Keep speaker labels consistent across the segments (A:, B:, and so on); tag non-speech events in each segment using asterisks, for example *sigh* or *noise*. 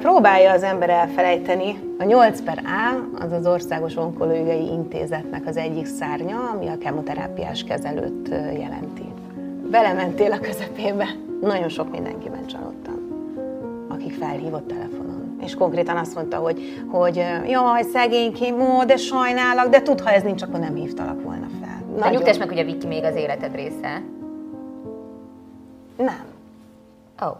A: Próbálja az ember elfelejteni. A 8 per A az az Országos Onkológiai Intézetnek az egyik szárnya, ami a kemoterápiás kezelőt jelenti. Belementél a közepébe, nagyon sok mindenkiben csalódtam, akik felhívott telefonon. És konkrétan azt mondta, hogy, hogy jaj, szegénykém, ó, de sajnálak, de tud, ha ez nincs, akkor nem hívtalak volna fel.
B: De nyugtass meg, hogy a Viki még az életed része.
A: Nem.
B: Ó. Oh.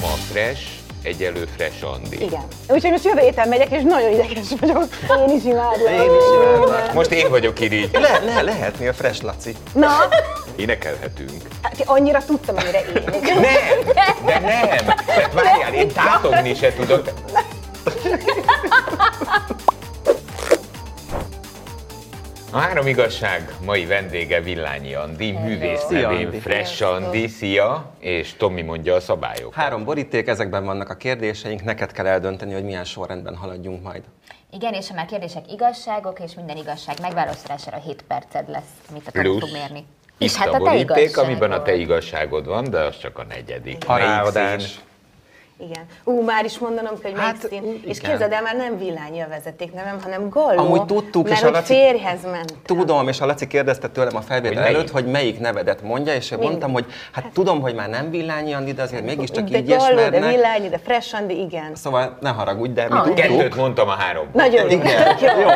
C: Ma fresh, egyelő fresh Andi.
A: Igen. Úgyhogy most jövő héten megyek, és nagyon ideges vagyok. Én is imádom.
D: Én is imádom.
C: Most én vagyok irigy.
D: Le, lehetni a Fresh Laci.
A: Na,
C: Énekelhetünk.
A: hát annyira tudtam, amire én.
C: Nem, de nem. Tehát várjál, én tátogni se tudok. *laughs* A három igazság mai vendége Villányi Andi, művész nevén. Fresh Andi, szia, és Tomi mondja a szabályokat.
D: Három boríték, ezekben vannak a kérdéseink, neked kell eldönteni, hogy milyen sorrendben haladjunk majd.
B: Igen, és ha már kérdések igazságok, és minden igazság megválaszolására 7 perced lesz, amit a Tomi
C: Plusz
B: fog mérni.
C: Itt
B: És hát
C: a
B: a te
C: boríték,
B: igazságod.
C: amiben a te igazságod van, de az csak a negyedik. Szín?
A: Igen. Ú, már is mondanom, hogy melyik
D: Hát,
A: szín. És
D: igen.
A: képzeld el, már nem Villányi a vezeték nevem, hanem Galló.
D: Amúgy tudtuk,
A: mert
D: és a Laci-
A: férjhez ment.
D: Tudom, és a Laci kérdezte tőlem a felvétel
C: Hogy
D: előtt, hogy melyik nevedet mondja, és én
A: Mindig.
D: mondtam, hogy hát tudom, hogy már nem Villányi Andi, de azért mégiscsak
A: de
D: így
A: Galló, de
D: ismernek.
A: Villányi, de Fresh Andi, igen.
D: Szóval ne haragudj, de mi
B: Ah,
D: tudtuk.
C: Kettőt mondtam a három.
A: Nagyon.
D: Igen,
A: jó. *laughs*
D: jó.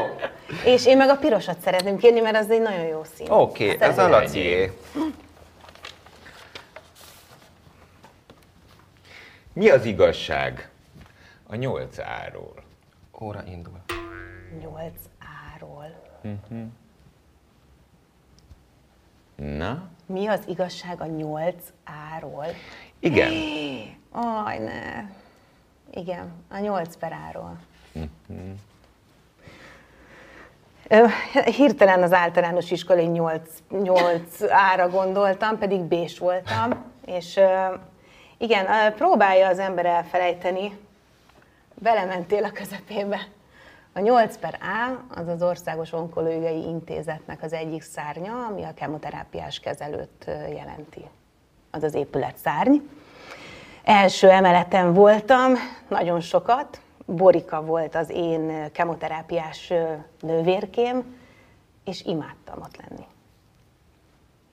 A: És én meg a pirosat szeretném kérni, mert az egy nagyon jó szín.
D: Oké,
A: Azt
D: ez a. Lacié.
C: Mi az igazság a nyolc áról?
D: Óra indul.
A: Nyolc áról.
C: Na?
A: Mi az igazság a nyolc áról?
C: Igen.
A: Aj, ne. Igen, a nyolc per áról. Ö, Hirtelen az általános iskolai nyolc, nyolc ára gondoltam, pedig bés voltam, és igen, próbálja az ember elfelejteni, belementél a közepébe. A 8 per A az az Országos Onkológiai Intézetnek az egyik szárnya, ami a kemoterápiás kezelőt jelenti. Az az épület szárny. Első emeleten voltam, nagyon sokat. Borika volt az én kemoterápiás nővérkém, és imádtam ott lenni.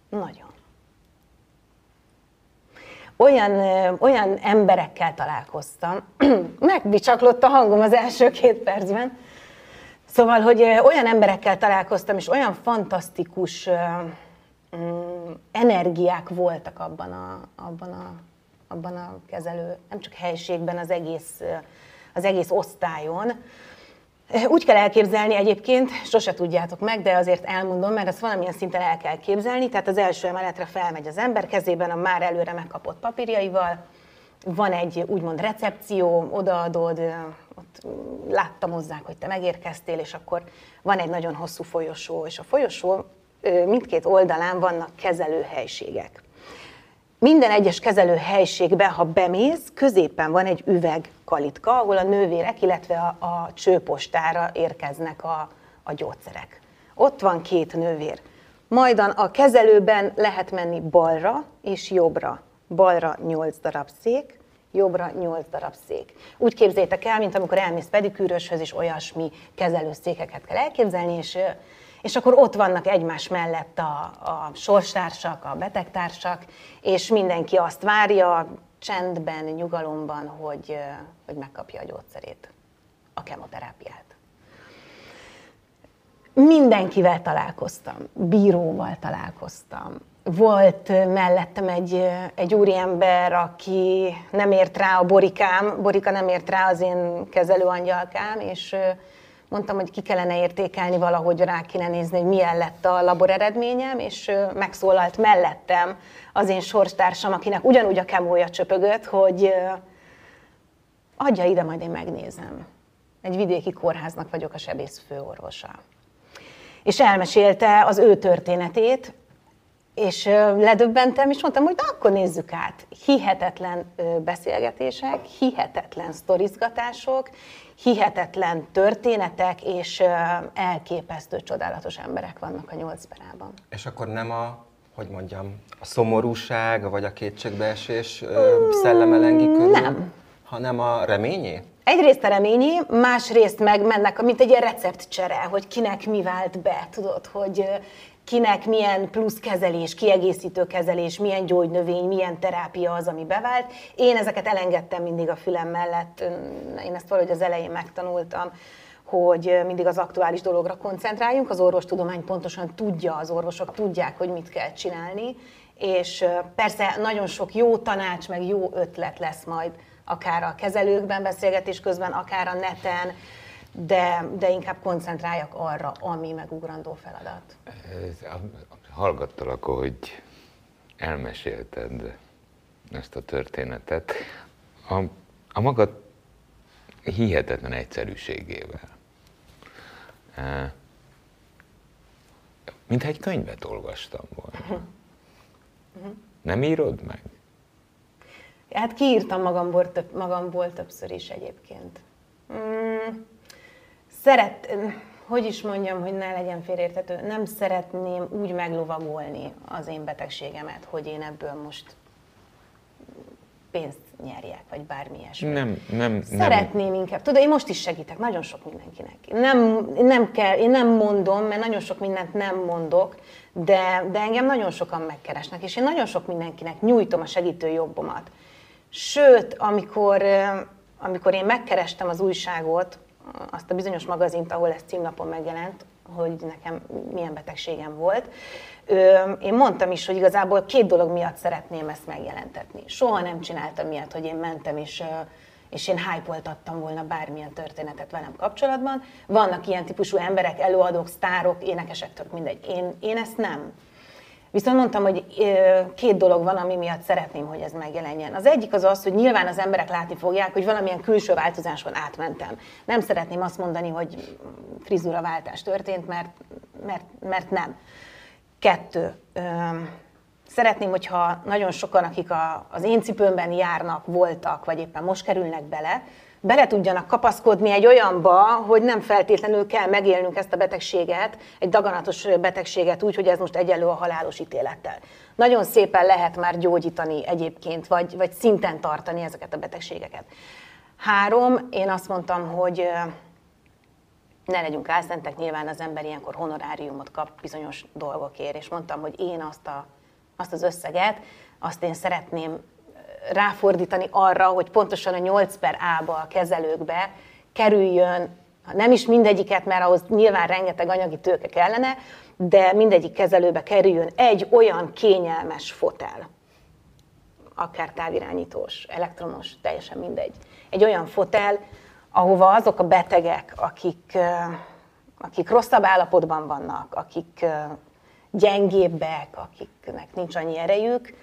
A: Nagyon. Olyan, olyan emberekkel találkoztam, *clears throat* megbicsaklott a hangom az első két percben, Szóval, hogy olyan emberekkel találkoztam, és olyan fantasztikus mm, energiák voltak abban a, abban, a, abban a kezelő, nem csak helységben, az egész, az egész osztályon. Úgy kell elképzelni egyébként, sose tudjátok meg, de azért elmondom, mert ezt valamilyen szinten el kell képzelni. Tehát az első emeletre felmegy az ember kezében a már előre megkapott papírjaival, van egy úgymond recepció, odaadod, ott láttam hozzák, hogy te megérkeztél, és akkor van egy nagyon hosszú folyosó, és a folyosó mindkét oldalán vannak kezelőhelységek. Minden egyes kezelőhelységben, ha bemész, középen van egy üveg kalitka, ahol a nővérek, illetve a, a csőpostára érkeznek a, a gyógyszerek. Ott van két nővér. Majd a kezelőben lehet menni balra és jobbra. Balra 8 darab szék, jobbra 8 darab szék. Úgy képzétek el, mint amikor elmész pedikűröshöz, és olyasmi kezelőszékeket kell elképzelni, és, és akkor ott vannak egymás mellett a, a sorstársak, a betegtársak, és mindenki azt várja csendben, nyugalomban, hogy, hogy megkapja a gyógyszerét, a kemoterápiát. Mindenkivel találkoztam, bíróval találkoztam. Volt mellettem egy, egy úriember, aki nem ért rá a borikám, borika nem ért rá az én kezelőangyalkám, és mondtam, hogy ki kellene értékelni valahogy, rá kéne nézni, hogy milyen lett a labor eredményem, és megszólalt mellettem az én sorstársam, akinek ugyanúgy a kemója csöpögött, hogy adja ide, majd én megnézem. Egy vidéki kórháznak vagyok a sebész főorvosa. És elmesélte az ő történetét, és ledöbbentem, és mondtam, hogy na, akkor nézzük át. Hihetetlen beszélgetések, hihetetlen sztorizgatások, hihetetlen történetek, és elképesztő, csodálatos emberek vannak a nyolc perában.
D: És akkor nem a, hogy mondjam, a szomorúság, vagy a kétségbeesés ö, szelleme lengi körül,
A: nem.
D: hanem a reményé?
A: egyrészt a reményi, másrészt meg mennek, mint egy ilyen receptcsere, hogy kinek mi vált be, tudod, hogy kinek milyen plusz kezelés, kiegészítő kezelés, milyen gyógynövény, milyen terápia az, ami bevált. Én ezeket elengedtem mindig a fülem mellett, én ezt valahogy az elején megtanultam, hogy mindig az aktuális dologra koncentráljunk. Az orvostudomány pontosan tudja, az orvosok tudják, hogy mit kell csinálni, és persze nagyon sok jó tanács, meg jó ötlet lesz majd akár a kezelőkben beszélgetés közben, akár a neten, de, de inkább koncentráljak arra, ami megugrandó feladat.
C: Hallgattalak, hogy elmesélted ezt a történetet. A, a maga hihetetlen egyszerűségével. Eh, Mintha egy könyvet olvastam volna. Nem írod meg?
A: Hát kiírtam magamból, több, magamból többször is egyébként. Mm, szeret, hogy is mondjam, hogy ne legyen félértető, nem szeretném úgy meglovagolni az én betegségemet, hogy én ebből most pénzt nyerjek, vagy bármi ilyesmi.
C: Nem, nem, nem.
A: Szeretném inkább. Tudod, én most is segítek nagyon sok mindenkinek. Nem, nem kell, én nem mondom, mert nagyon sok mindent nem mondok, de, de engem nagyon sokan megkeresnek, és én nagyon sok mindenkinek nyújtom a segítő jobbomat. Sőt, amikor, ö, amikor én megkerestem az újságot, azt a bizonyos magazint, ahol ez címlapon megjelent, hogy nekem milyen betegségem volt, én mondtam is, hogy igazából két dolog miatt szeretném ezt megjelentetni. Soha nem csináltam ilyet, hogy én mentem és, és én hype volna bármilyen történetet velem kapcsolatban. Vannak ilyen típusú emberek, előadók, sztárok, énekesek, tök mindegy. Én, én ezt nem. Viszont mondtam, hogy két dolog van, ami miatt szeretném, hogy ez megjelenjen. Az egyik az az, hogy nyilván az emberek látni fogják, hogy valamilyen külső változáson átmentem. Nem szeretném azt mondani, hogy frizuraváltás történt, mert, mert, mert nem. Kettő. Szeretném, hogyha nagyon sokan, akik a, az én cipőmben járnak, voltak, vagy éppen most kerülnek bele, bele tudjanak kapaszkodni egy olyanba, hogy nem feltétlenül kell megélnünk ezt a betegséget, egy daganatos betegséget úgy, hogy ez most egyenlő a halálos ítélettel. Nagyon szépen lehet már gyógyítani egyébként, vagy, vagy szinten tartani ezeket a betegségeket. Három, én azt mondtam, hogy ne legyünk álszentek, nyilván az ember ilyenkor honoráriumot kap bizonyos dolgokért, és mondtam, hogy én azt, a, azt az összeget, azt én szeretném ráfordítani arra, hogy pontosan a 8 per A-ba, a kezelőkbe kerüljön, nem is mindegyiket, mert ahhoz nyilván rengeteg anyagi tőke kellene, de mindegyik kezelőbe kerüljön egy olyan kényelmes fotel, akár távirányítós, elektromos, teljesen mindegy. Egy olyan fotel, ahova azok a betegek, akik, akik rosszabb állapotban vannak, akik gyengébbek, akiknek nincs annyi erejük,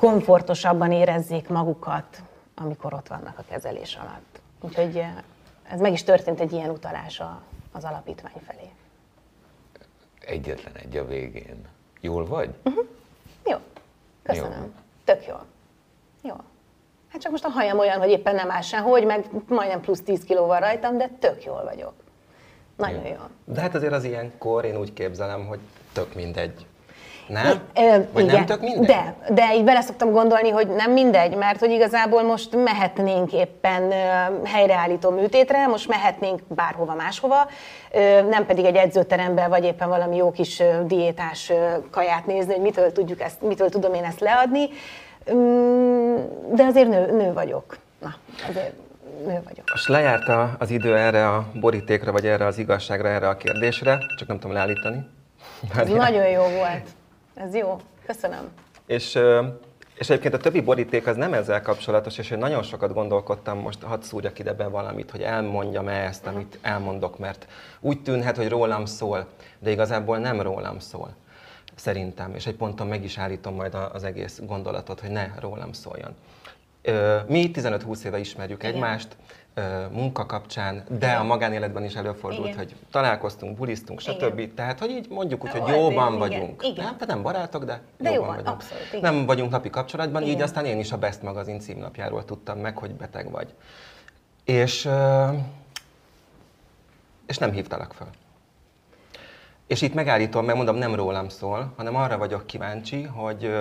A: komfortosabban érezzék magukat, amikor ott vannak a kezelés alatt. Úgyhogy eh, ez meg is történt egy ilyen utalás a- az alapítvány felé.
C: Egyetlen egy a végén. Jól vagy?
A: Jó, köszönöm. Tök jó. Jó. Hát csak most a hajam olyan, hogy éppen nem áll sehogy, meg majdnem plusz 10 kiló van rajtam, de tök jól vagyok. Nagyon jó.
D: De hát azért az ilyenkor én úgy képzelem, hogy tök mindegy. Nem?
A: Ö,
D: Vagy
A: igen.
D: nem tök mindegy?
A: De, de így bele szoktam gondolni, hogy nem mindegy, mert hogy igazából most mehetnénk éppen ö, helyreállító műtétre, most mehetnénk bárhova máshova, ö, nem pedig egy edzőterembe, vagy éppen valami jó kis ö, diétás ö, kaját nézni, hogy mitől, tudjuk ezt, mitől tudom én ezt leadni. Mm, De azért nő, nő vagyok. Na, azért nő vagyok.
D: Most lejárt az idő erre a borítékra, vagy erre az igazságra, erre a kérdésre, csak nem tudom leállítani.
A: Ez nagyon jó volt. Ez jó. Köszönöm.
D: És, és egyébként a többi boríték az nem ezzel kapcsolatos, és én nagyon sokat gondolkodtam, most hadd szúrjak ide be valamit, hogy elmondjam-e ezt, amit elmondok, mert úgy tűnhet, hogy rólam szól, de igazából nem rólam szól. Szerintem, és egy ponton meg is állítom majd az egész gondolatot, hogy ne rólam szóljon. Mi 15-20 éve ismerjük
A: Igen.
D: egymást, munka kapcsán, de a magánéletben is előfordult,
A: Igen.
D: hogy találkoztunk, bulisztunk, stb.
A: Igen.
D: Tehát, hogy így mondjuk úgy, hogy
A: Volt,
D: jóban
A: igen,
D: vagyunk.
A: igen.
D: Nem, tehát nem barátok, de,
A: De
D: jóban
A: jóban,
D: vagyunk.
A: abszolút, igen.
D: Nem vagyunk napi kapcsolatban, így
A: Igen.
D: aztán én is a Best magazin címlapjáról tudtam meg, hogy beteg vagy. És, és nem hívtalak föl. És itt megállítom, megmondom, nem rólam szól, hanem arra vagyok kíváncsi, hogy,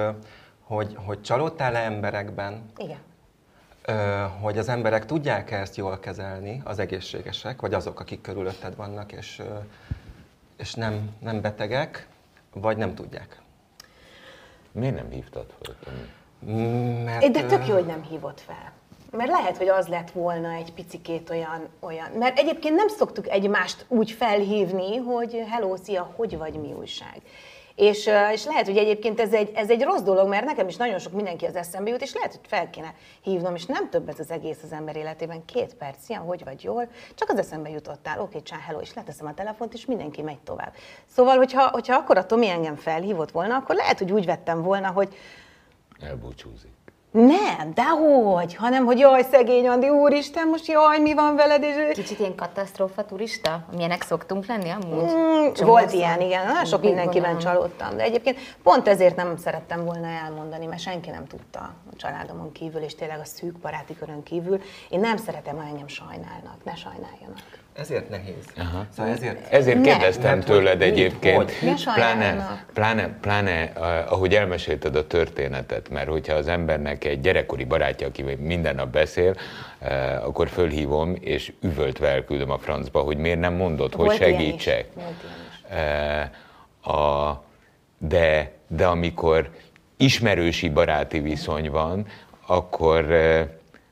D: hogy, hogy csalódtál-e emberekben,
A: Igen.
D: Hogy az emberek tudják ezt jól kezelni, az egészségesek, vagy azok, akik körülötted vannak, és, és nem, nem betegek, vagy nem tudják.
C: Miért nem hívtad fel?
D: Mert,
A: De tök jó, hogy nem hívott fel. Mert lehet, hogy az lett volna egy picikét olyan, olyan. Mert egyébként nem szoktuk egymást úgy felhívni, hogy hello, szia, hogy vagy, mi újság. És, és lehet, hogy egyébként ez egy, ez egy rossz dolog, mert nekem is nagyon sok mindenki az eszembe jut, és lehet, hogy fel kéne hívnom, és nem több ez az egész az ember életében. Két perc, szia, hogy vagy jól, csak az eszembe jutottál, oké, csá, hello, és leteszem a telefont, és mindenki megy tovább. Szóval, hogyha, hogyha akkor a Tomi engem felhívott volna, akkor lehet, hogy úgy vettem volna, hogy
C: Elbúcsúzik.
A: Nem, dehogy, hanem hogy jaj, szegény Andi, úristen, most jaj, mi van veled, és...
B: Kicsit ilyen katasztrófa turista, amilyenek szoktunk lenni amúgy?
A: Mm, volt ilyen, igen, nagyon sok
B: Big
A: mindenkiben csalódtam, de egyébként pont ezért nem szerettem volna elmondani, mert senki nem tudta a családomon kívül, és tényleg a szűk baráti körön kívül. Én nem szeretem, ha engem sajnálnak, ne sajnáljanak.
D: Ezért nehéz. Aha. Szóval ezért...
C: Ezért
A: Ne.
C: kérdeztem
D: Mert
C: tőled
D: hogy
C: egyébként,
D: hogy?
A: Ne
C: pláne, pláne, pláne, ahogy elmesélted a történetet, mert hogyha az embernek egy gyerekkori barátja, aki minden nap beszél, eh, akkor fölhívom és üvöltve elküldöm a francba, hogy miért nem mondod, hogy
A: Volt
C: segítsek.
A: Ilyen.
C: Eh, a, de, de amikor ismerősi baráti viszony van, akkor, eh,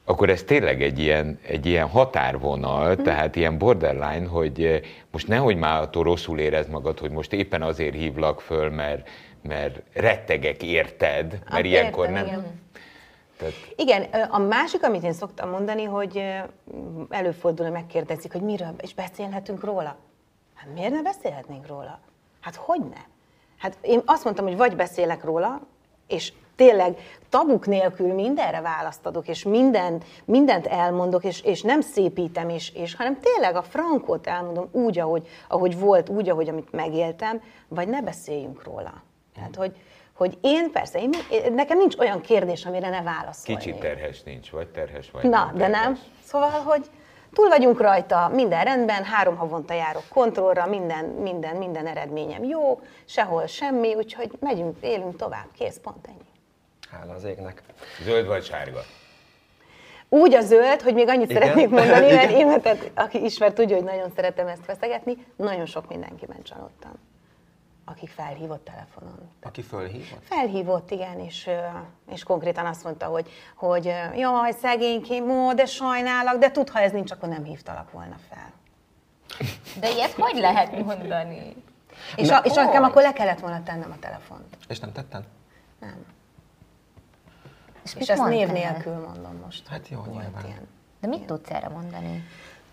C: akkor ez tényleg egy ilyen, egy ilyen határvonal,
A: Mhm.
C: tehát ilyen borderline, hogy eh, most nehogy már attól rosszul érezd magad, hogy most éppen azért hívlak föl, mert, mert rettegek érted, mert
A: Hát
C: ilyenkor
A: értem,
C: nem...
A: igen.
C: Tehát,
A: Igen, a másik, amit én szoktam mondani, hogy előfordul, hogy megkérdezik, hogy miről, és beszélhetünk róla. Hát miért ne beszélhetnénk róla? Hát hogy ne? Hát én azt mondtam, hogy vagy beszélek róla, és tényleg tabuk nélkül mindenre választ adok, és minden, mindent elmondok, és, és nem szépítem, és, és, hanem tényleg a frankot elmondom úgy, ahogy, ahogy volt, úgy, ahogy amit megéltem, vagy ne beszéljünk róla. Tehát, hogy, hogy én persze, én, nekem nincs olyan kérdés, amire ne válaszolnék.
C: kicsit terhes nincs, vagy terhes vagy
A: Na, de
C: terhes.
A: nem. Szóval, hogy túl vagyunk rajta, minden rendben, három havonta járok kontrollra, minden, minden, minden eredményem jó, sehol semmi, úgyhogy megyünk, élünk tovább, kész, pont ennyi.
D: Hála az égnek.
C: Zöld vagy sárga?
A: Úgy a zöld, hogy még annyit
D: Igen?
A: szeretnék mondani, mert *laughs* én, tehát, aki ismer, tudja, hogy nagyon szeretem ezt feszegetni, nagyon sok mindenkiben csalódtam, akik felhívott telefonon.
D: Aki fölhívott?
A: Felhívott, igen, és, és konkrétan azt mondta, hogy, hogy jaj, szegénykém, ó, de sajnálak, de tud, ha ez nincs, akkor nem hívtalak volna fel.
B: De ilyet hogy lehet mondani?
A: És,
D: Na,
A: a, és nekem akkor le kellett volna tennem a telefont.
D: És nem tetted?
A: Nem.
B: És,
A: És ezt név nélkül mondom most.
D: Hát jó,
A: Volt
D: nyilván.
A: ilyen.
B: De mit tudsz erre mondani?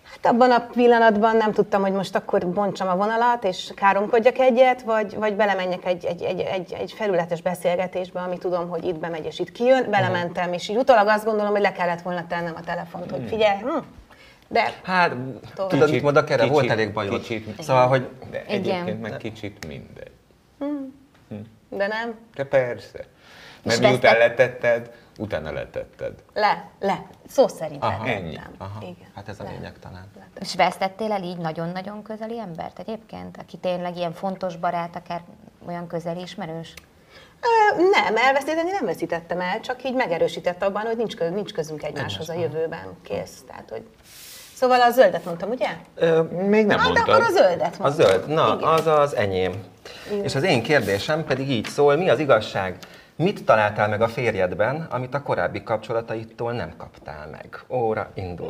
A: Hát abban a pillanatban nem tudtam, hogy most akkor bontsam a vonalat, és káromkodjak egyet, vagy, vagy belemenjek egy, egy, egy, egy, egy felületes beszélgetésbe, ami tudom, hogy itt bemegy és itt kijön. Belementem, és így utólag azt gondolom, hogy le kellett volna tennem a telefont, hogy figyelj, hm, de
D: Hát,
A: Tovább.
D: tudod, mit erre volt
C: kicsit-
D: elég bajod.
C: kicsit.
D: Szóval, hogy
C: De
B: Igen.
C: egyébként meg kicsit mindegy.
A: de nem.
C: De persze. Mert
B: És
C: miután
B: vesztett-
C: letetted, utána letetted.
A: Le, le. Szó szerint
D: Aha.
A: letettem.
C: Ennyi.
D: Aha,
A: Igen.
D: hát ez a
A: le.
D: lényeg talán.
B: És vesztettél el így nagyon-nagyon közeli embert egyébként, aki tényleg ilyen fontos barát, akár olyan közeli ismerős?
A: Ö, Nem, elveszíteni nem veszítettem el, csak így megerősített abban, hogy nincs, köz, nincs közünk egymáshoz a jövőben. Kész. Tehát, hogy... Szóval a zöldet mondtam, ugye?
D: Ö,
C: Még nem
A: Hát
C: mondtad.
A: akkor a zöldet
D: A
A: mondtam.
D: zöld, na,
A: Igen.
D: az az enyém. És az én kérdésem pedig így szól, mi az igazság? Mit találtál meg a férjedben, amit a korábbi kapcsolataitól nem kaptál meg? Óra indul.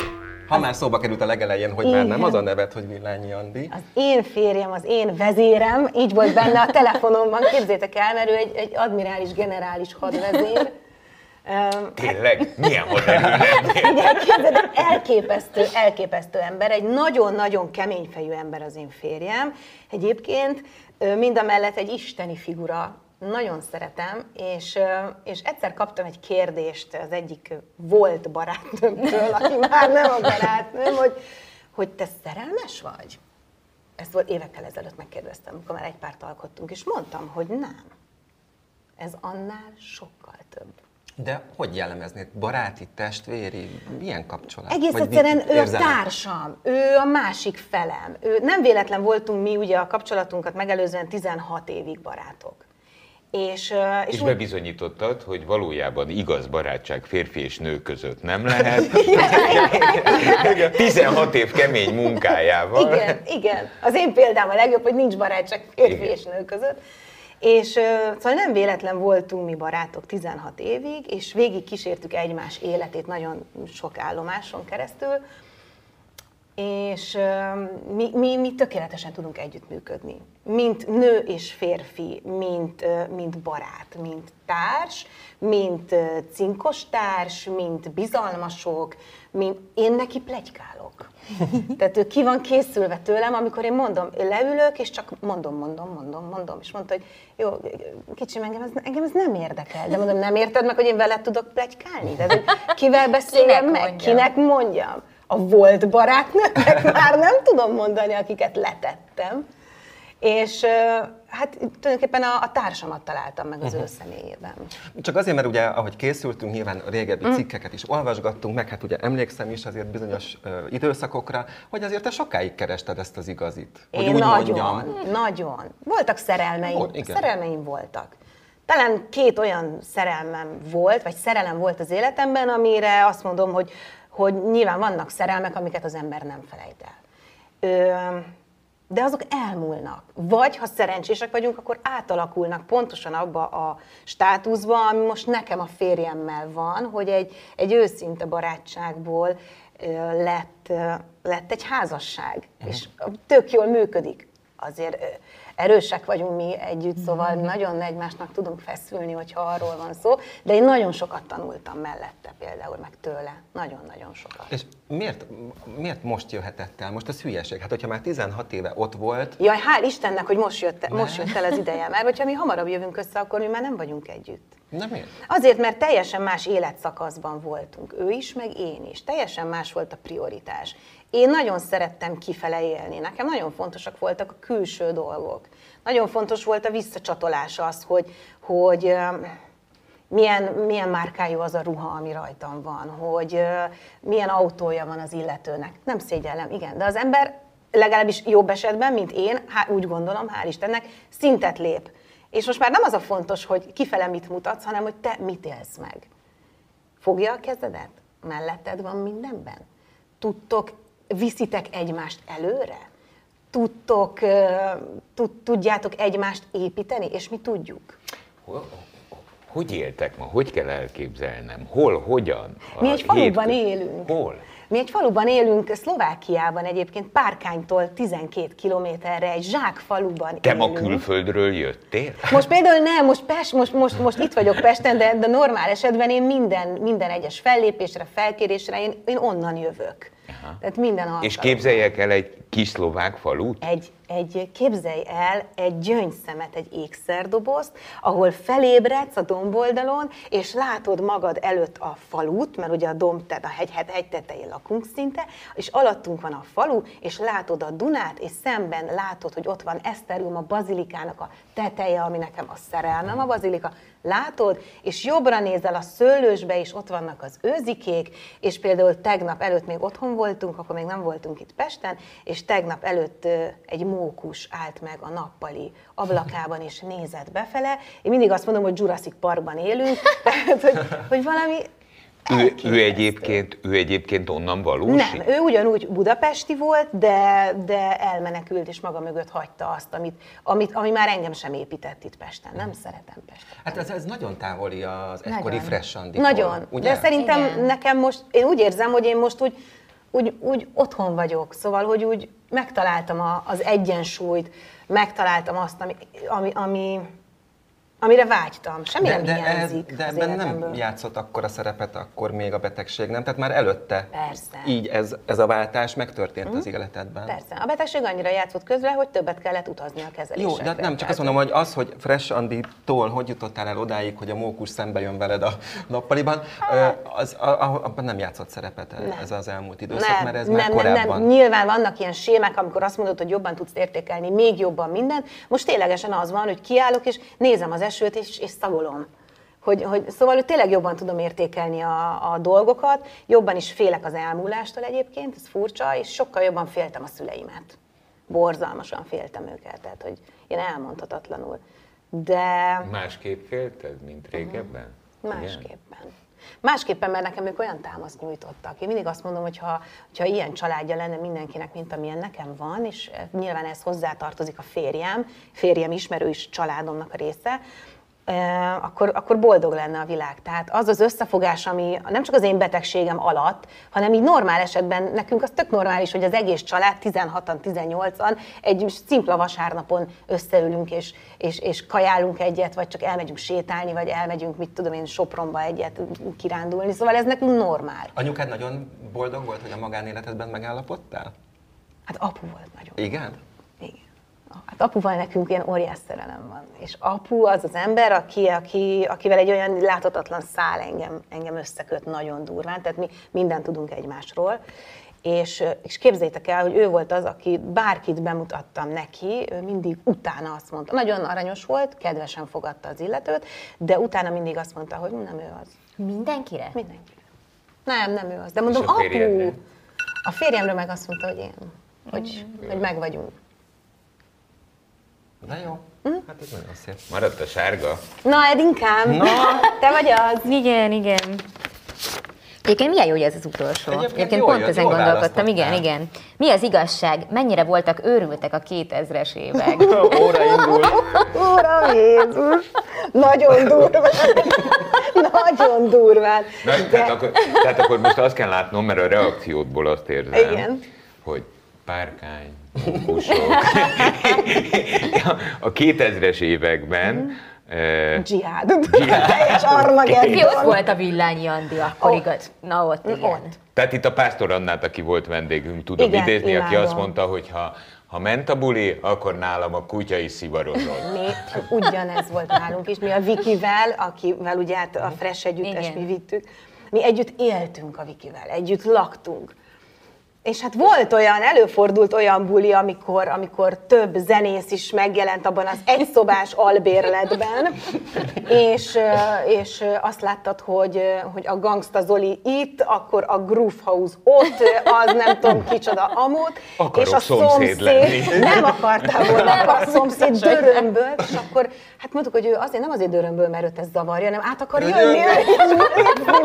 D: Ha már szóba került a legelején, hogy már nem
A: Igen.
D: az a nevet, hogy Villányi Andi.
A: Az én férjem, az én vezérem, így volt benne a telefonomban, képzétek el, mert ő egy, egy admirális, generális hadvezér. Öm,
C: Tényleg? Milyen?
A: Igen, képzeld, el, elképesztő, elképesztő ember, egy nagyon-nagyon kemény fejű ember az én férjem. Egyébként ö, mind a mellett egy isteni figura, nagyon szeretem, és, és egyszer kaptam egy kérdést az egyik volt barátnőmtől, aki már nem a barátnőm, hogy, hogy te szerelmes vagy? Ezt volt évekkel ezelőtt megkérdeztem, amikor már egy párt alkottunk, és mondtam, hogy nem. Ez annál sokkal több.
D: De hogy jellemeznéd? Baráti, testvéri, milyen kapcsolat?
A: Egész
D: Vagy
A: egyszerűen ő a társam, ő a másik felem. Ő, nem véletlen voltunk mi ugye a kapcsolatunkat megelőzően 16 évig barátok. És, ö,
C: És
A: úgy-
C: bebizonyítottad, hogy valójában igaz barátság férfi és nő között nem *laughs* lehet. 16 *laughs* év kemény munkájával.
A: Igen, igen. Az én példám a legjobb, hogy nincs barátság férfi
C: Igen.
A: és nő között. És ö, szóval nem véletlen voltunk mi barátok 16 évig, és végig kísértük egymás életét nagyon sok állomáson keresztül, és mi, mi, mi tökéletesen tudunk együttműködni. Mint nő és férfi, mint, mint barát, mint társ, mint cinkos társ, mint bizalmasok, mint én neki plegykálok. *laughs* Tehát ő ki van készülve tőlem, amikor én mondom, leülök, és csak mondom, mondom, mondom, mondom, és mondta, hogy jó, kicsim, engem ez, engem ez nem érdekel. De mondom, nem érted meg, hogy én veled tudok plegykálni? Tehát, hogy kivel beszéljem
B: Kinek
A: meg?
B: mondjam?
A: Kinek mondjam? A volt barátnőknek *laughs* már nem tudom mondani, akiket letettem. És hát tulajdonképpen a, a társamat találtam meg az ő személyében.
D: Csak azért, mert ugye, ahogy készültünk, nyilván régebbi cikkeket is olvasgattunk, meg hát ugye emlékszem is azért bizonyos ö, időszakokra, hogy azért te sokáig kerested ezt az igazit. Hogy
A: Én
D: úgy
A: nagyon,
D: mondjam.
A: nagyon. Voltak szerelmeim,
D: igen.
A: szerelmeim voltak. Talán két olyan szerelmem volt, vagy szerelem volt az életemben, amire azt mondom, hogy, hogy nyilván vannak szerelmek, amiket az ember nem felejt el. Ö, de azok elmúlnak. Vagy, ha szerencsések vagyunk, akkor átalakulnak pontosan abba a státuszba, ami most nekem a férjemmel van, hogy egy, egy őszinte barátságból ö, lett, ö, lett egy házasság, és tök jól működik. Azért ö, erősek vagyunk mi együtt, szóval nagyon egymásnak tudunk feszülni, hogyha arról van szó, de én nagyon sokat tanultam mellette például, meg tőle. Nagyon-nagyon sokat.
D: És miért, miért most jöhetett el? Most ez hülyeség. Hát, hogyha már 16 éve ott volt,
A: Jaj, hál' Istennek, hogy most jött, most jött el az ideje, mert hogyha mi hamarabb jövünk össze, akkor mi már nem vagyunk együtt.
D: Nem miért?
A: Azért, mert teljesen más életszakaszban voltunk, ő is, meg én is. Teljesen más volt a prioritás. Én nagyon szerettem kifele élni, nekem nagyon fontosak voltak a külső dolgok. Nagyon fontos volt a visszacsatolás az, hogy, hogy milyen, milyen márkájú az a ruha, ami rajtam van, hogy milyen autója van az illetőnek. Nem szégyellem, igen, de az ember legalábbis jobb esetben, mint én, há, úgy gondolom, hál' Istennek, szintet lép. És most már nem az a fontos, hogy kifele mit mutatsz, hanem hogy te mit élsz meg. Fogja a kezedet? Melletted van mindenben? Tudtok, viszitek egymást előre? Tudtok, tudjátok egymást építeni? És mi tudjuk.
C: Ho- Hogy éltek ma? Hogy kell elképzelnem? Hol, hogyan?
A: Mi egy faluban élünk.
C: Hol?
A: Mi egy faluban élünk, Szlovákiában egyébként, Párkánytól 12 kilométerre, egy zsákfaluban
C: Te ma
A: élünk.
C: külföldről jöttél?
A: Most például nem, most, Pest, most, most, most itt vagyok Pesten, de, de normál esetben én minden, minden egyes fellépésre, felkérésre, én, én onnan jövök.
C: Aha.
A: Tehát minden
C: És
A: alkalommal.
C: képzeljek el egy kis szlovák falut?
A: Egy, egy, képzelj el egy gyöngyszemet, egy ékszerdobozt, ahol felébredsz a domboldalon, és látod magad előtt a falut, mert ugye a domb, tehát a hegy, hegy, hegy tetején lakunk szinte, és alattunk van a falu, és látod a Dunát, és szemben látod, hogy ott van Eszterium, a bazilikának a teteje, ami nekem a szerelmem a bazilika, látod, és jobbra nézel a szőlősbe, és ott vannak az őzikék, és például tegnap előtt még otthon voltunk, akkor még nem voltunk itt Pesten, és tegnap előtt egy mókus állt meg a nappali ablakában, és nézett befele. Én mindig azt mondom, hogy Jurassic Parkban élünk, *laughs* tehát, hogy, hogy valami
C: Ő, ő, egyébként, ő egyébként onnan valós?
A: Nem, ő ugyanúgy budapesti volt, de, de elmenekült, és maga mögött hagyta azt, amit, amit, ami már engem sem épített itt Pesten. Nem szeretem Pestet.
D: Hát ez, ez nagyon távoli az egykori
B: Nagyon.
D: Fresh Anditól,
A: Nagyon.
D: ugye?
A: De szerintem
B: Igen.
A: nekem most, én úgy érzem, hogy én most úgy, úgy, úgy otthon vagyok, szóval, hogy úgy megtaláltam a, az egyensúlyt, megtaláltam azt, ami, ami, ami, amire vágytam. Semmi
D: de,
A: nem
D: de,
A: hiányzik
D: de ebben nem játszott akkor a szerepet, akkor még a betegség, nem? Tehát már előtte
A: Persze.
D: így ez, ez a váltás megtörtént az életedben.
A: Persze. A betegség annyira játszott közre, hogy többet kellett utazni a kezelésekre.
D: Jó, de hát nem, csak azt mondom, hogy az, hogy Fresh Andi-tól hogy jutottál el odáig, hogy a mókus szembe jön veled a nappaliban, ö, az, a, a, abban nem játszott szerepet
A: Nem.
D: ez az elmúlt időszak,
A: nem,
D: mert ez
A: nem,
D: már
A: nem,
D: korábban.
A: nem. Nyilván vannak ilyen sémák, amikor azt mondod, hogy jobban tudsz értékelni, még jobban mindent. Most ténylegesen az van, hogy kiállok, és nézem az esőt, és, és szagolom. Hogy, hogy, szóval hogy tényleg jobban tudom értékelni a, a dolgokat, jobban is félek az elmúlástól egyébként, ez furcsa, és sokkal jobban féltem a szüleimet. Borzalmasan féltem őket, tehát hogy én elmondhatatlanul. de
C: Másképp félted, mint régebben? Igen?
A: Másképpen. Mert nekem ők olyan támaszt nyújtottak. Én mindig azt mondom, hogy ha, hogyha ilyen családja lenne mindenkinek, mint amilyen nekem van, és eh, nyilván ez hozzátartozik a férjem, férjem ismerő is családomnak a része, akkor, akkor boldog lenne a világ. Tehát az az összefogás, ami nem csak az én betegségem alatt, hanem így normál esetben nekünk az tök normális, hogy az egész család 16-an, 18-an egy szimpla vasárnapon összeülünk és, és, és kajálunk egyet, vagy csak elmegyünk sétálni, vagy elmegyünk, mit tudom én, Sopronba egyet kirándulni. Szóval ez nekünk normál.
D: Anyukád nagyon boldog volt, hogy a magánéletedben megállapodtál?
A: Hát apu volt nagyon.
D: Igen?
A: Hát apuval nekünk ilyen óriás szerelem van. És apu az az ember, aki, aki, akivel egy olyan láthatatlan szál engem, engem összeköt nagyon durván, tehát mi mindent tudunk egymásról. És, és képzeljétek el, hogy ő volt az, aki bárkit bemutattam neki, ő mindig utána azt mondta, nagyon aranyos volt, kedvesen fogadta az illetőt, de utána mindig azt mondta, hogy nem ő az.
B: Mindenkire?
A: Mindenki. Nem, nem ő az. De mondom,
C: És a
A: apu! A férjemről meg azt mondta, hogy én. Hogy, hogy meg vagyunk.
D: De jó.
A: Hm?
D: Hát ez nagyon szép.
C: Maradt a sárga?
A: Na, Edinkám,
D: Na. *laughs*
A: te vagy az.
B: Igen, igen. Egyébként milyen jó, hogy ez az utolsó.
D: Egyébként
B: Egyébként
D: jól
B: pont
D: jött,
B: ezen gondolkodtam. Igen, igen. Mi az igazság? Mennyire voltak őrültek a 2000-es évek? *laughs*
D: Óra indul.
A: Uram *laughs* Jézus! Nagyon durván. Nagyon durván.
C: Na, tehát, akkor, tehát akkor most azt kell látnom, mert a reakciódból azt érzem,
A: Igen.
C: hogy párkány, kusok. *laughs* a 2000-es években eh,
A: Dzsihád. Teljes Armageddon.
B: Ki ott volt a villányi Andi akkor
A: Ott.
B: igaz? Na ott, igen.
A: Ott.
C: Tehát itt a Pásztor Annát, aki volt vendégünk, tudom
A: Igen,
C: idézni, aki
A: imádom.
C: azt mondta, hogy ha, ha ment a buli, akkor nálam a kutya is szivarozott.
A: Mi ugyanez volt nálunk is. Mi a Vikivel, akivel ugye hát a Fresh együttes mi vittük, mi együtt éltünk a Vikivel, együtt laktunk. És hát volt olyan, előfordult olyan buli, amikor, amikor több zenész is megjelent abban az egyszobás *laughs* albérletben, és, és azt láttad, hogy, hogy a Gangsta Zoli itt, akkor a Groove House ott, az nem tudom kicsoda amúgy,
C: Akarok
A: és a
C: szomszéd lenni.
A: nem akartál volna, a szomszéd dörömböl, és akkor hát mondtuk, hogy ő azért nem azért dörömböl, mert őt ez zavarja, nem át akar jönni,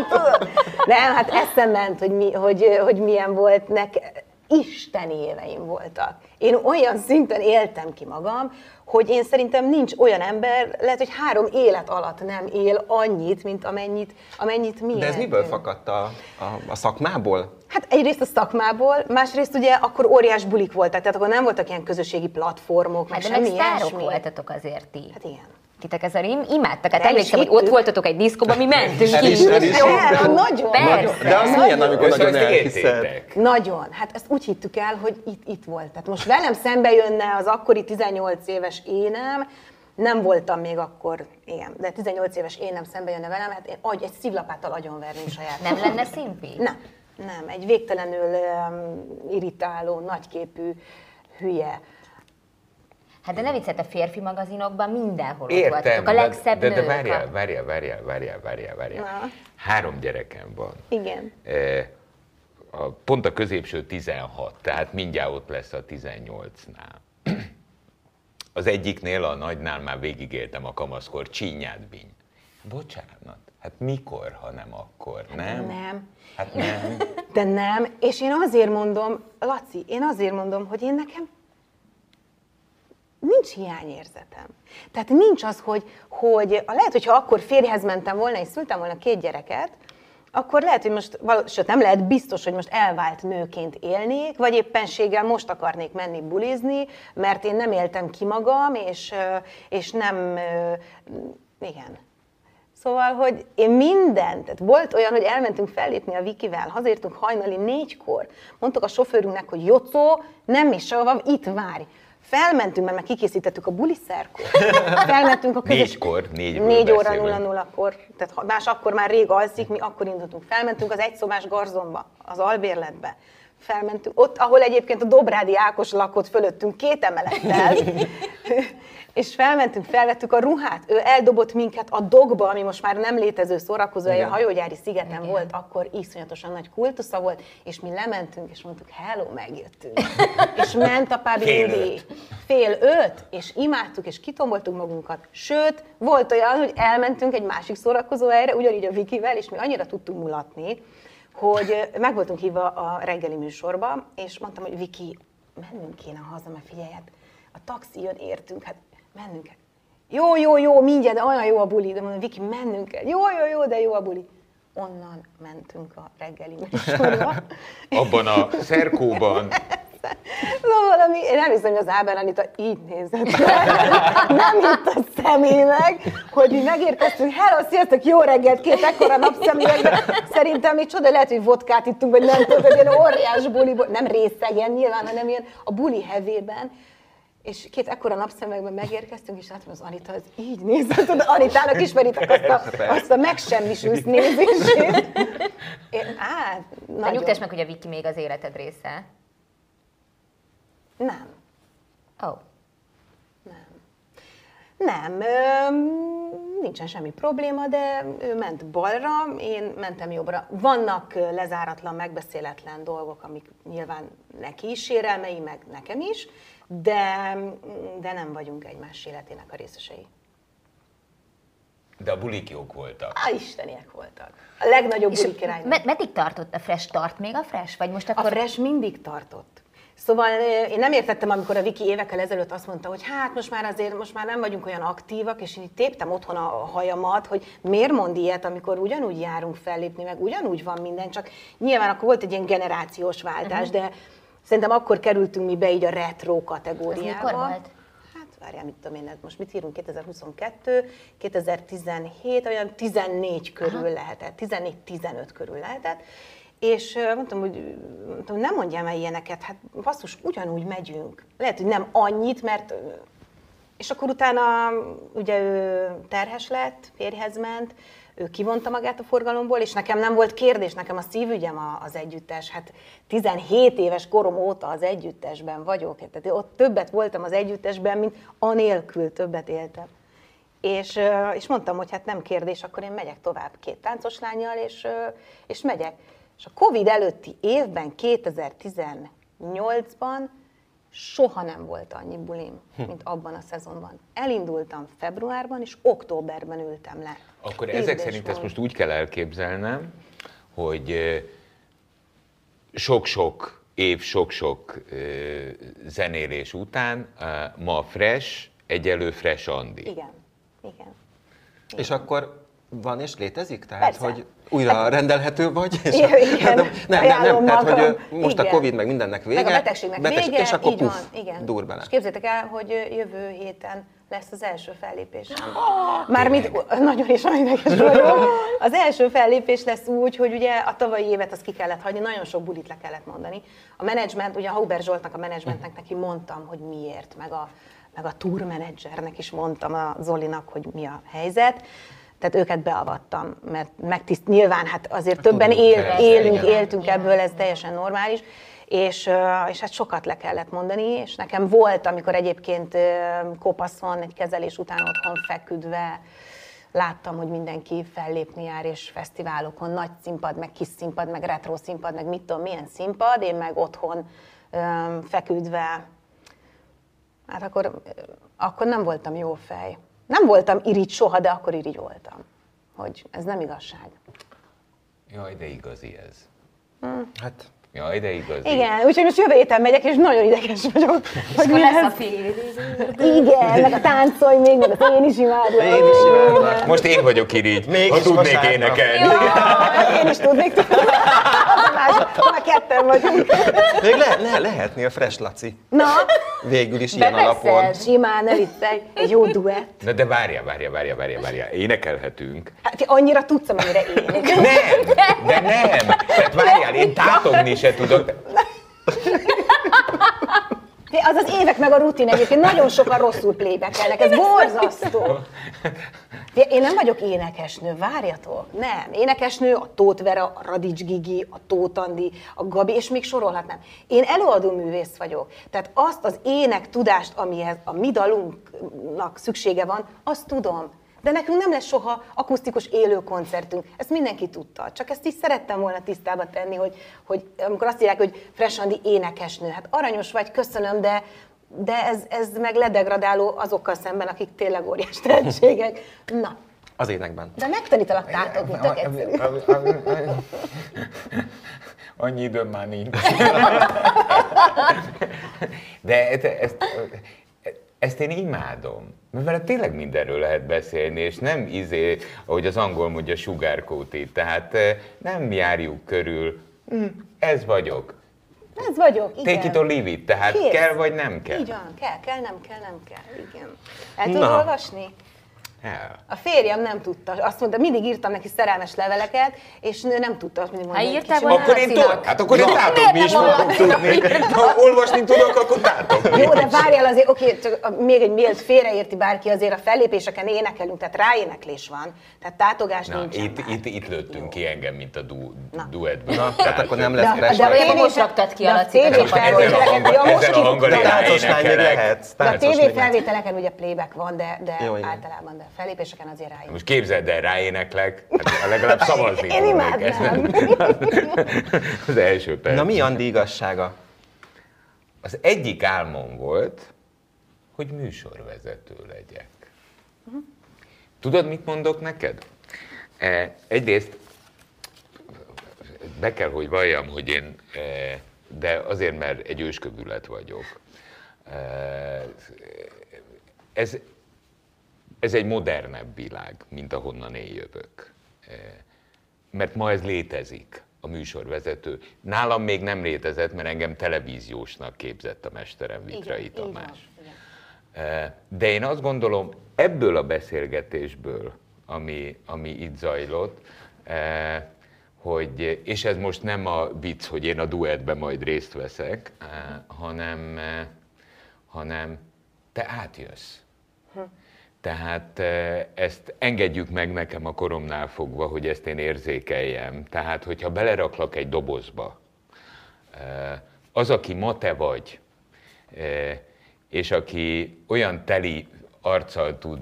A: tudod? Nem, hát eszem ment, hogy, mi, hogy, hogy milyen volt nek, isteni éveim voltak. Én olyan szinten éltem ki magam, hogy én szerintem nincs olyan ember, lehet, hogy három élet alatt nem él annyit, mint amennyit, amennyit mi
D: De ez miből fakadt a, a, a szakmából?
A: Hát egyrészt a szakmából, másrészt ugye akkor óriás bulik voltak, tehát akkor nem voltak ilyen közösségi platformok, meg
B: Hát de meg
A: semmi
B: sztárok
A: ilyesmi.
B: voltatok azért ti.
A: Hát igen.
B: Titek ezzel im- imádtak. Hát emlékszem, hogy ott voltatok egy diszkóban, mi mentünk
D: El is, el is.
A: Jó, nagyon,
B: Persze.
D: De az milyen, amikor nagyon elhiszed?
A: Nagyon. Hát ezt úgy hittük el, hogy itt, itt volt. Tehát most velem szembe jönne az akkori 18 éves énem, nem voltam még akkor, igen, de 18 éves énem szembe jönne velem, hát én agy, egy szívlapáttal agyonverném saját.
B: Nem lenne szimpi?
A: Nem, nem. Egy végtelenül um, irritáló, nagyképű, hülye.
B: Hát de ne viccelj, a férfi magazinokban mindenhol ott
C: Értem,
B: voltatok. A
C: de-
B: legszebb
C: de, de
B: nők.
C: várjál, várjál, várjál, várjál, várjál, várjál.
A: Na.
C: Három gyerekem van.
A: Igen.
C: Eh, a, pont a középső 16, tehát mindjárt ott lesz a 18-nál. Az egyiknél, a nagynál már végigéltem a kamaszkor, csínyát bíny. Bocsánat, hát mikor, ha nem akkor, nem?
A: Nem.
C: Hát nem.
A: De nem, és én azért mondom, Laci, én azért mondom, hogy én nekem nincs hiányérzetem. Tehát nincs az, hogy, hogy lehet, hogyha akkor férjhez mentem volna, és szültem volna két gyereket, akkor lehet, hogy most, sőt nem lehet, biztos, hogy most elvált nőként élnék, vagy éppenséggel most akarnék menni bulizni, mert én nem éltem ki magam, és, és nem, igen, Szóval, hogy én mindent, tehát volt olyan, hogy elmentünk fellépni a Vikivel, hazértünk hajnali négykor, mondtuk a sofőrünknek, hogy Jocó, nem is sehova, itt várj. Felmentünk, mert meg kikészítettük a buliszerkot. *laughs* Felmentünk a közös...
C: Négykor, négyből
A: Négy óra
C: beszélünk.
A: 0 0 kor tehát más akkor már rég alszik, mi akkor indultunk. Felmentünk az egyszobás garzomba, az albérletbe. Felmentünk, ott, ahol egyébként a Dobrádi Ákos lakott fölöttünk két emelettel. *laughs* és felmentünk, felvettük a ruhát, ő eldobott minket a dogba, ami most már nem létező szórakozó, a hajógyári szigeten
B: Igen.
A: volt, akkor iszonyatosan nagy kultusza volt, és mi lementünk, és mondtuk, hello, megjöttünk. *laughs* és ment a
C: Fél öt.
A: Fél öt, és imádtuk, és kitomboltuk magunkat. Sőt, volt olyan, hogy elmentünk egy másik szórakozó helyre, ugyanígy a Vikivel, és mi annyira tudtunk mulatni, hogy meg voltunk hívva a reggeli műsorba, és mondtam, hogy Viki, mennünk kéne haza, mert figyelj, hát a taxi jön, értünk, hát mennünk kell. Jó, jó, jó, mindjárt, de olyan jó a buli, de mondom, Viki, mennünk kell. Jó, jó, jó, de jó a buli. Onnan mentünk a reggeli műsorba. *laughs*
C: Abban a szerkóban, *laughs*
A: Szóval valami, én nem hiszem, hogy az Ábel Anita így nézett. *laughs* Nem hitt a szemének, hogy mi megérkeztünk, hello, sziasztok, jó reggelt, két ekkora napszemüvegben. Szerintem még csoda, lehet, hogy vodkát ittunk, vagy nem tudom, hogy ilyen óriás buliból, nem részegen nyilván, hanem ilyen a buli hevében. És két ekkora napszemüvegben megérkeztünk, és látom, az Anita az így nézett, tudod, Anitának ismeritek azt a, azt a megsemmisült nézését. Én, á,
B: De
A: nagyon.
B: nyugtass meg, hogy a Viki még az életed része.
A: Nem.
B: Ó. Oh.
A: Nem, öm, nincsen semmi probléma, de ő ment balra, én mentem jobbra. Vannak lezáratlan, megbeszéletlen dolgok, amik nyilván neki is sérelmei, meg nekem is, de, de nem vagyunk egymás életének a részesei.
C: de a bulik jók voltak.
A: Á, isteniek voltak. A legnagyobb
B: És
A: buli király.
B: med- meddig tartott a Fresh? Tart még a Fresh? Vagy most
A: A
B: akkor...
A: fresh mindig tartott. Szóval ö, én nem értettem, amikor a Viki évekkel ezelőtt azt mondta, hogy hát most már azért most már nem vagyunk olyan aktívak, és én így téptem otthon a hajamat, hogy miért mond ilyet, amikor ugyanúgy járunk fellépni, meg ugyanúgy van minden, csak nyilván akkor volt egy ilyen generációs váltás, uh-huh. de szerintem akkor kerültünk mi be így a retro kategóriába.
B: Az mikor volt?
A: Hát várjál, mit tudom én, hát most mit írunk, 2022, 2017, olyan 14 körül Aha. lehetett, 14-15 körül lehetett, és mondtam, hogy mondtam, nem mondjál már ilyeneket, hát basszus, ugyanúgy megyünk. Lehet, hogy nem annyit, mert... És akkor utána ugye ő terhes lett, férjhez ment, ő kivonta magát a forgalomból, és nekem nem volt kérdés, nekem a szívügyem az együttes. Hát 17 éves korom óta az együttesben vagyok, tehát ott többet voltam az együttesben, mint anélkül többet éltem. És, és mondtam, hogy hát nem kérdés, akkor én megyek tovább két táncos lányjal, és, és megyek. És a Covid előtti évben, 2018-ban soha nem volt annyi bulim, mint abban a szezonban. Elindultam februárban, és októberben ültem le.
C: Akkor
A: Írd
C: ezek szerint ezt
A: mondd.
C: most úgy kell elképzelnem, hogy sok-sok év, sok-sok zenélés után ma Fresh egyelő Fresh Andi.
A: Igen, igen.
D: És akkor van és létezik? Tehát,
A: Persze.
D: hogy újra rendelhető vagy? És *laughs*
A: Igen, igen.
D: nem, nem, nem, nem, tehát, hogy most a
A: Igen.
D: Covid meg mindennek vége.
A: Meg a betegségnek
D: beteg-
A: vége,
D: és akkor
A: így
D: puff,
A: van, igen.
D: dur bele.
A: És képzétek el, hogy jövő héten lesz az első fellépés. Mármint *laughs* nagyon is olyan ideges vagyok. *laughs* Az első fellépés lesz úgy, hogy ugye a tavalyi évet azt ki kellett hagyni, nagyon sok bulit le kellett mondani. A menedzsment, ugye a Hauber Zsoltnak, a menedzsmentnek neki mondtam, hogy miért, meg a, meg a tour menedzsernek is mondtam a Zolinak, hogy mi a helyzet. Tehát őket beavattam, mert megtiszt, nyilván hát azért többen
C: tudjuk,
A: él,
C: persze,
A: élünk,
C: igen.
A: éltünk ebből, ez teljesen normális. És, és hát sokat le kellett mondani, és nekem volt, amikor egyébként kopaszon, egy kezelés után otthon feküdve, láttam, hogy mindenki fellépni jár, és fesztiválokon, nagy színpad, meg kis színpad, meg retro színpad, meg mit tudom, milyen színpad, én meg otthon ö, feküdve, hát akkor, akkor nem voltam jó fej. Nem voltam irigy soha, de akkor irigy voltam, hogy ez nem igazság.
C: Jaj, de igazi ez.
D: Hát,
C: Jaj, de igazi.
A: Igen, úgyhogy most jövő héten megyek, és nagyon ideges vagyok, hogy mi
B: lesz a fél
A: Igen, meg a táncolj még, meg az én is imádlak.
D: Én is imádlak.
C: Most én vagyok irigy,
D: Mégis
C: ha tudnék
D: vasárnap.
C: énekelni.
A: Én is tudnék más, már ketten vagyunk.
D: még le, le, lehetnél Fresh Laci.
A: Na,
D: Végül is ilyen
B: Bebeszél.
D: alapon.
A: simán, ne viccelj, egy jó duett.
C: Na de várjál, várjál, várjál, várjál, várjál. Énekelhetünk.
A: Hát ti annyira tudsz, amennyire én.
C: Nem, de nem. Tehát várjál, én tátogni se tudok.
A: Az az évek meg a rutin egyébként, nagyon sokan rosszul playback ez borzasztó. Én nem vagyok énekesnő, várjatok. Nem. Énekesnő a Tóth Vera, a Radics Gigi, a Tóth Andi, a Gabi, és még sorolhatnám. Én előadó művész vagyok. Tehát azt az ének tudást, amihez a mi dalunknak szüksége van, azt tudom. De nekünk nem lesz soha akusztikus élő koncertünk. Ezt mindenki tudta. Csak ezt is szerettem volna tisztába tenni, hogy, hogy amikor azt írják, hogy Fresh Andi énekesnő, hát aranyos vagy, köszönöm, de, de ez, ez meg ledegradáló azokkal szemben, akik tényleg óriás tehetségek. Na,
D: Az énekben.
A: de megtanítalak tátogni, tök egyszerű.
C: Annyi időm már nincs. De ezt, ezt, ezt én imádom. Mert vele tényleg mindenről lehet beszélni, és nem izé, ahogy az angol mondja, sugárkóti. Tehát eh, nem járjuk körül, hm, ez vagyok.
A: Ez vagyok, igen.
C: Take it or leave it, tehát
A: Kész.
C: kell vagy nem kell.
A: Így van, kell, kell, nem kell, nem kell, igen. El tudod
D: Na.
A: olvasni?
C: El.
A: A férjem nem tudta, azt mondta, mindig írtam neki szerelmes leveleket, és ő nem tudta azt mindig
B: Ha
A: mondani.
B: írtál volna
C: Akkor én tudok, hát akkor én tátogni is
A: nem
C: fogok tudni. Ha olvasni tudok, akkor tátogni.
A: Jó, de várjál azért, oké, csak még egy miért félreérti bárki, azért a fellépéseken énekelünk, tehát ráéneklés van, tehát tátogás
C: Na,
A: nincsen
C: itt, itt, itt lőttünk ki engem, mint a du,
A: Na.
C: duettből.
D: Na, tehát akkor nem lesz
A: De, de tévé
B: most raktad ki a
A: de a
B: Lacit a
A: tévé
B: csapatból.
C: Ezzel a
A: felvételeken,
C: hanggal-
A: ja, most
C: ezzel a
A: ki-
C: hanggal
A: de
C: én
A: a-
D: Táncosnál még
C: énekelek.
D: lehetsz.
A: de a
D: táncos
A: tévé
D: még lehetsz.
A: felvételeken ugye playback van, de, de
D: Jó,
A: általában, de fellépéseken azért rájön.
C: Most képzeld el, ráéneklek, hát legalább szavazni
A: Én imádnám. *laughs*
C: Az első perc.
D: Na mi Andi igazsága?
C: Az egyik álmom volt, hogy műsorvezető legyek. Tudod, mit mondok neked? E, egyrészt be kell, hogy valljam, hogy én, e, de azért, mert egy őskövület vagyok. E, ez, ez egy modernebb világ, mint ahonnan én jövök. E, mert ma ez létezik, a műsorvezető. Nálam még nem létezett, mert engem televíziósnak képzett a mesterem Vitrai
A: van,
C: Tamás. De én azt gondolom, ebből a beszélgetésből, ami, ami itt zajlott, hogy, és ez most nem a vicc, hogy én a duettben majd részt veszek, hanem, hanem te átjössz. Tehát eh, ezt engedjük meg nekem a koromnál fogva, hogy ezt én érzékeljem. Tehát, hogyha beleraklak egy dobozba, az, aki ma te vagy, és aki olyan teli arccal tud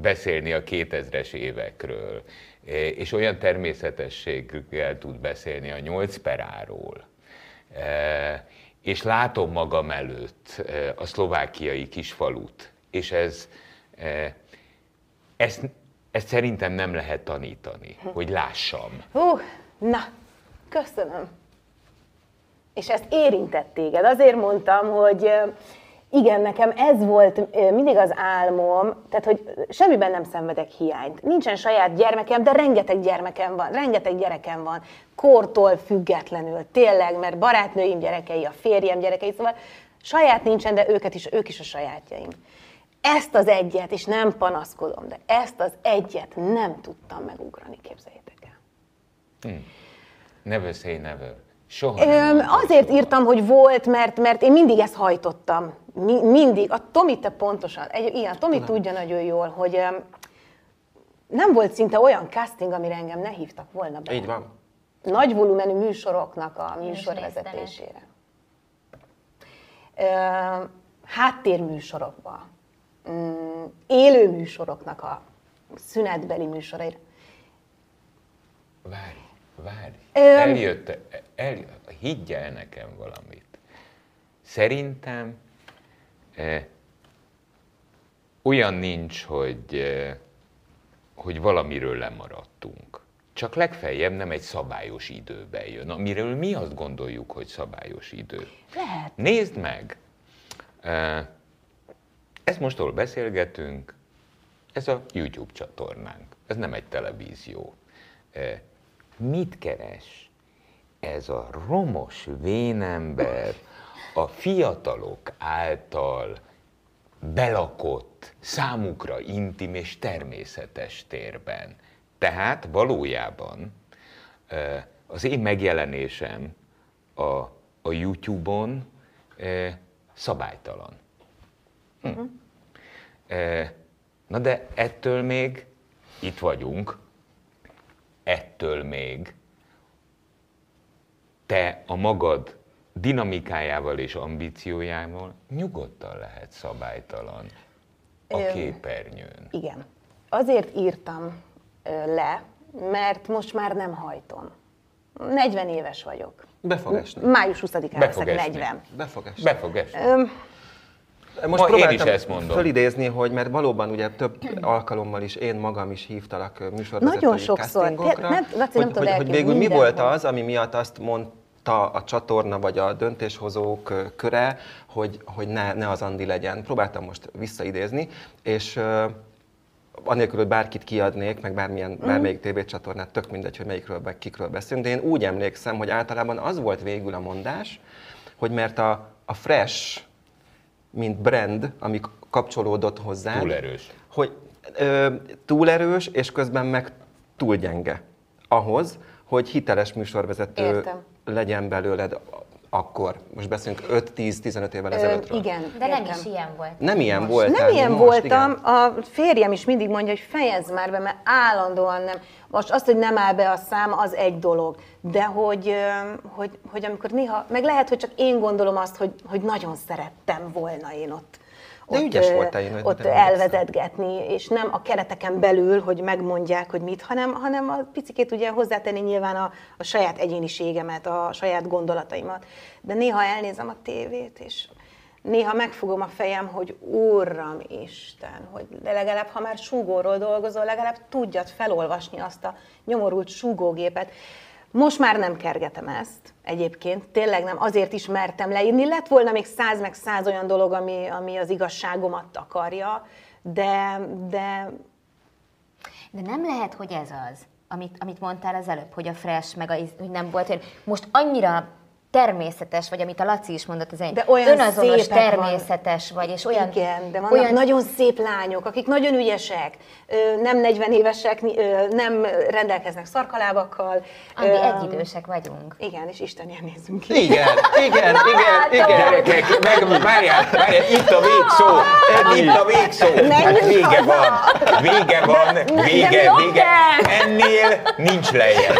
C: beszélni a 2000-es évekről, és olyan természetességgel tud beszélni a 8 peráról, és látom magam előtt a szlovákiai kisfalut, és ez, ezt, ezt szerintem nem lehet tanítani, hogy lássam.
A: Hú, na, köszönöm. És ezt érintett téged. Azért mondtam, hogy igen, nekem ez volt mindig az álmom, tehát hogy semmiben nem szenvedek hiányt. Nincsen saját gyermekem, de rengeteg gyermekem van, rengeteg gyerekem van, kortól függetlenül, tényleg, mert barátnőim gyerekei, a férjem gyerekei, szóval saját nincsen, de őket is, ők is a sajátjaim. Ezt az egyet, és nem panaszkodom, de ezt az egyet nem tudtam megugrani, képzeljétek el.
C: Never say never. Soha nem
A: Öm, azért
C: soha.
A: írtam, hogy volt, mert, mert én mindig ezt hajtottam. Mi, mindig. A Tomi te pontosan, egy, a Tomi tudja nagyon jól, hogy öm, nem volt szinte olyan casting, amire engem ne hívtak volna be.
D: Így van.
A: Nagy volumenű műsoroknak a műsorvezetésére. Öm, háttérműsorokba, mm, élő műsoroknak a szünetbeli műsoraira.
C: Várj, várj.
A: Öm.
C: Eljött, el, higgy el nekem valamit. Szerintem eh, olyan nincs, hogy, eh, hogy valamiről lemaradtunk. Csak legfeljebb nem egy szabályos időben jön, amiről mi azt gondoljuk, hogy szabályos idő.
A: Lehet.
C: Nézd meg! Eh, Ezt most, ahol beszélgetünk, ez a YouTube csatornánk. Ez nem egy televízió. Eh, Mit keres ez a romos vénember a fiatalok által belakott, számukra intim és természetes térben? Tehát valójában az én megjelenésem a, a YouTube-on szabálytalan. Hm. Eh, Na de ettől még itt vagyunk, ettől még te a magad dinamikájával és ambíciójával nyugodtan lehet szabálytalan a
A: Öm,
C: képernyőn.
A: Igen. Azért írtam le, mert most már nem hajtom. 40 éves vagyok.
D: Be fog esni.
A: Május 20-án
C: Be fog
A: leszek
C: esni.
A: 40.
D: Be fog esni.
C: Be fog esni.
D: Most
C: Ma én
D: próbáltam
C: is ezt mondom.
D: fölidézni, hogy mert valóban ugye több alkalommal is én magam is hívtalak műsorvezetői
A: Nagyon sokszor.
D: castingokra,
A: Nem- Laci, nem
D: hogy, hogy, hogy végül mi volt az, ami miatt azt mondta a csatorna vagy a döntéshozók köre, hogy, hogy ne, ne az Andi legyen. Próbáltam most visszaidézni, és anélkül, hogy bárkit kiadnék, meg bármilyen,
A: Mhm.
D: bármelyik tévécsatornát, tök mindegy, hogy melyikről, meg kikről beszélünk, de én úgy emlékszem, hogy általában az volt végül a mondás, hogy mert a, a Fresh, mint brand, ami kapcsolódott hozzá,
C: Túl erős.
D: hogy ö, túl erős, és közben meg túl gyenge. Ahhoz, hogy hiteles műsorvezető
A: Értem.
D: Legyen belőled akkor. Most beszélünk 5-10-15 évvel ezelőttről.
A: igen,
B: De nem
A: értem.
B: is ilyen volt.
D: Nem ilyen
B: Most.
D: volt.
A: Nem ilyen
D: most,
A: voltam,
D: igen.
A: a férjem is mindig mondja, hogy fejezd már be, mert állandóan nem. Most azt, hogy nem áll be a szám, az egy dolog, de hogy, hogy, hogy amikor néha, meg lehet, hogy csak én gondolom azt, hogy, hogy nagyon szerettem volna én ott.
D: De
A: ott,
D: ügyes voltál, én
A: ott elvezetgetni, és nem a kereteken belül, hogy megmondják, hogy mit, hanem, hanem a picikét ugye hozzátenni nyilván a, a saját egyéniségemet, a saját gondolataimat. De néha elnézem a tévét, és néha megfogom a fejem, hogy Úrram Isten, hogy de legalább, ha már súgóról dolgozol, legalább tudjad felolvasni azt a nyomorult súgógépet. Most már nem kergetem ezt egyébként, tényleg nem, azért is mertem leírni. Lett volna még száz meg száz olyan dolog, ami, ami az igazságomat takarja, de, de
B: De nem lehet, hogy ez az, amit, amit mondtál az előbb, hogy a fresh, meg a, hogy nem volt, hogy most annyira természetes vagy, amit a Laci is mondott az
A: De olyan
B: önazonos, természetes vagy, és olyan...
A: Igen, de vannak
B: olyan,
A: nagyon szép lányok, akik nagyon ügyesek, nem 40 évesek, nem rendelkeznek szarkalábakkal.
B: Andi,
A: Ö,
B: egyidősek vagyunk.
A: Igen, és Istenért nézzünk ki.
D: Igen, igen, igen, igen.
C: Gyerekek, meg, várjál, várjál, itt a végszó, itt a végszó, hát vége
A: haza.
C: van, vége van,
A: de
C: vége, vége, ennél nincs lejjebb.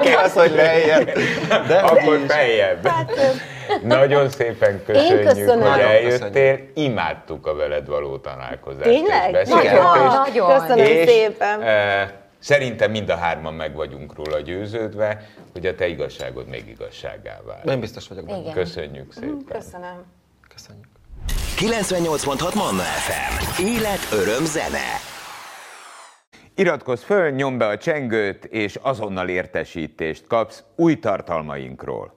D: Mi az, hogy lejjebb? De
C: Akkor. Feljebb.
A: Hát,
C: Nagyon szépen köszönjük,
A: köszönöm.
C: hogy
D: Nagyon
C: eljöttél, imádtuk a veled való találkozást.
A: Tényleg?
C: és beszélgetést.
A: Ah,
B: Nagyon.
A: Köszönöm
C: és,
A: szépen.
C: eh, Szerintem mind a hárman meg vagyunk róla győződve, hogy a te igazságod még igazságá vált.
D: Én biztos vagyok benne.
B: Igen.
C: Köszönjük szépen.
A: Köszönöm.
D: Köszönjük.
E: 98.6 Manna FM. Élet, öröm, zene.
C: Iratkozz föl, nyomd be a csengőt, és azonnal értesítést kapsz új tartalmainkról.